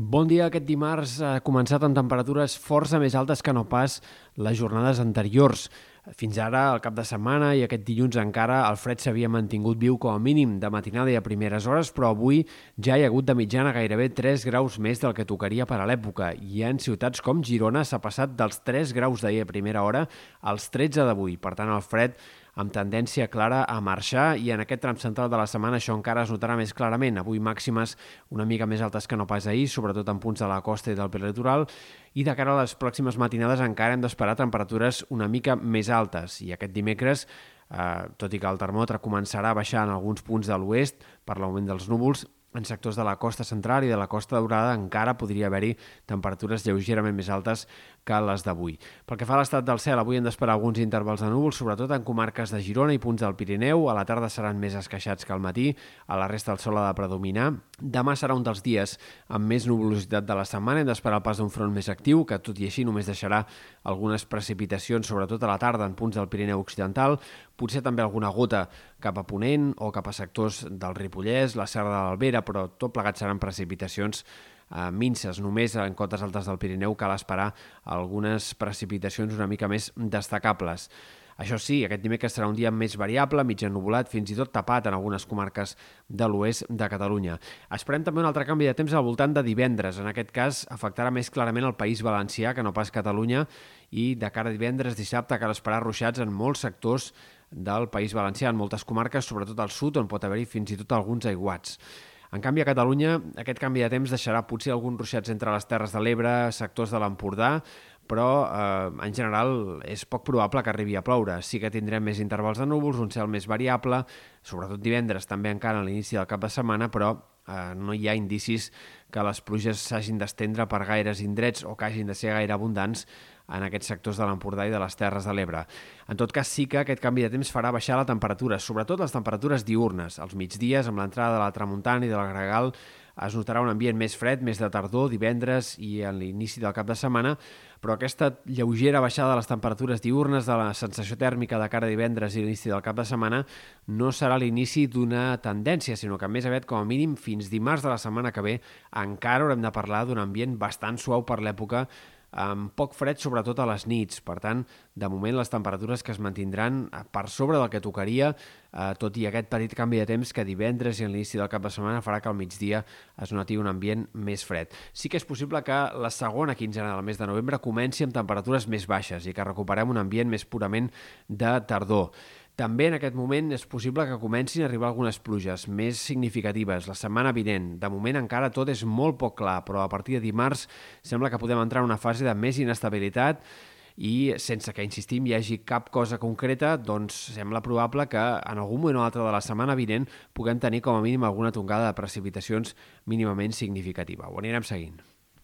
Bon dia. Aquest dimarts ha començat amb temperatures força més altes que no pas les jornades anteriors. Fins ara, al cap de setmana i aquest dilluns encara, el fred s'havia mantingut viu com a mínim de matinada i a primeres hores, però avui ja hi ha hagut de mitjana gairebé 3 graus més del que tocaria per a l'època. I en ciutats com Girona s'ha passat dels 3 graus d'ahir a primera hora als 13 d'avui. Per tant, el fred amb tendència clara a marxar i en aquest tram central de la setmana això encara es notarà més clarament. Avui màximes una mica més altes que no pas ahir, sobretot en punts de la costa i del prelitoral, i de cara a les pròximes matinades encara hem d'esperar temperatures una mica més altes. I aquest dimecres eh, tot i que el termòmetre començarà a baixar en alguns punts de l'oest per l'augment dels núvols, en sectors de la costa central i de la costa daurada encara podria haver-hi temperatures lleugerament més altes que les d'avui. Pel que fa a l'estat del cel, avui hem d'esperar alguns intervals de núvols, sobretot en comarques de Girona i punts del Pirineu. A la tarda seran més esqueixats que al matí, a la resta el sol ha de predominar. Demà serà un dels dies amb més nuvolositat de la setmana. Hem d'esperar el pas d'un front més actiu, que tot i així només deixarà algunes precipitacions, sobretot a la tarda en punts del Pirineu Occidental, potser també alguna gota cap a Ponent o cap a sectors del Ripollès, la Serra de l'Albera, però tot plegat seran precipitacions eh, minces. Només en cotes altes del Pirineu cal esperar algunes precipitacions una mica més destacables. Això sí, aquest dimecres serà un dia més variable, mig ennubulat, fins i tot tapat en algunes comarques de l'oest de Catalunya. Esperem també un altre canvi de temps al voltant de divendres. En aquest cas, afectarà més clarament el País Valencià que no pas Catalunya i de cara a divendres, dissabte, cal esperar ruixats en molts sectors del País Valencià, en moltes comarques, sobretot al sud, on pot haver-hi fins i tot alguns aiguats. En canvi, a Catalunya, aquest canvi de temps deixarà potser alguns ruixats entre les Terres de l'Ebre, sectors de l'Empordà, però eh, en general és poc probable que arribi a ploure. Sí que tindrem més intervals de núvols, un cel més variable, sobretot divendres també encara a l'inici del cap de setmana, però eh, no hi ha indicis que les pluges s'hagin d'estendre per gaires indrets o que hagin de ser gaire abundants en aquests sectors de l'Empordà i de les Terres de l'Ebre. En tot cas, sí que aquest canvi de temps farà baixar la temperatura, sobretot les temperatures diurnes. Als migdies, amb l'entrada de la tramuntana i de la gregal, es notarà un ambient més fred, més de tardor, divendres i a l'inici del cap de setmana, però aquesta lleugera baixada de les temperatures diurnes de la sensació tèrmica de cara a divendres i l'inici del cap de setmana no serà l'inici d'una tendència, sinó que més aviat, com a mínim, fins dimarts de la setmana que ve, encara haurem de parlar d'un ambient bastant suau per l'època amb poc fred, sobretot a les nits. Per tant, de moment les temperatures que es mantindran eh, per sobre del que tocaria, eh, tot i aquest petit canvi de temps que divendres i a l'inici del cap de setmana farà que al migdia es noti un ambient més fred. Sí que és possible que la segona quinzena del mes de novembre comenci amb temperatures més baixes i que recuperem un ambient més purament de tardor. També en aquest moment és possible que comencin a arribar algunes pluges més significatives la setmana vinent. De moment encara tot és molt poc clar, però a partir de dimarts sembla que podem entrar en una fase de més inestabilitat i sense que, insistim, hi hagi cap cosa concreta, doncs sembla probable que en algun moment o altre de la setmana vinent puguem tenir com a mínim alguna tongada de precipitacions mínimament significativa. Ho anirem seguint.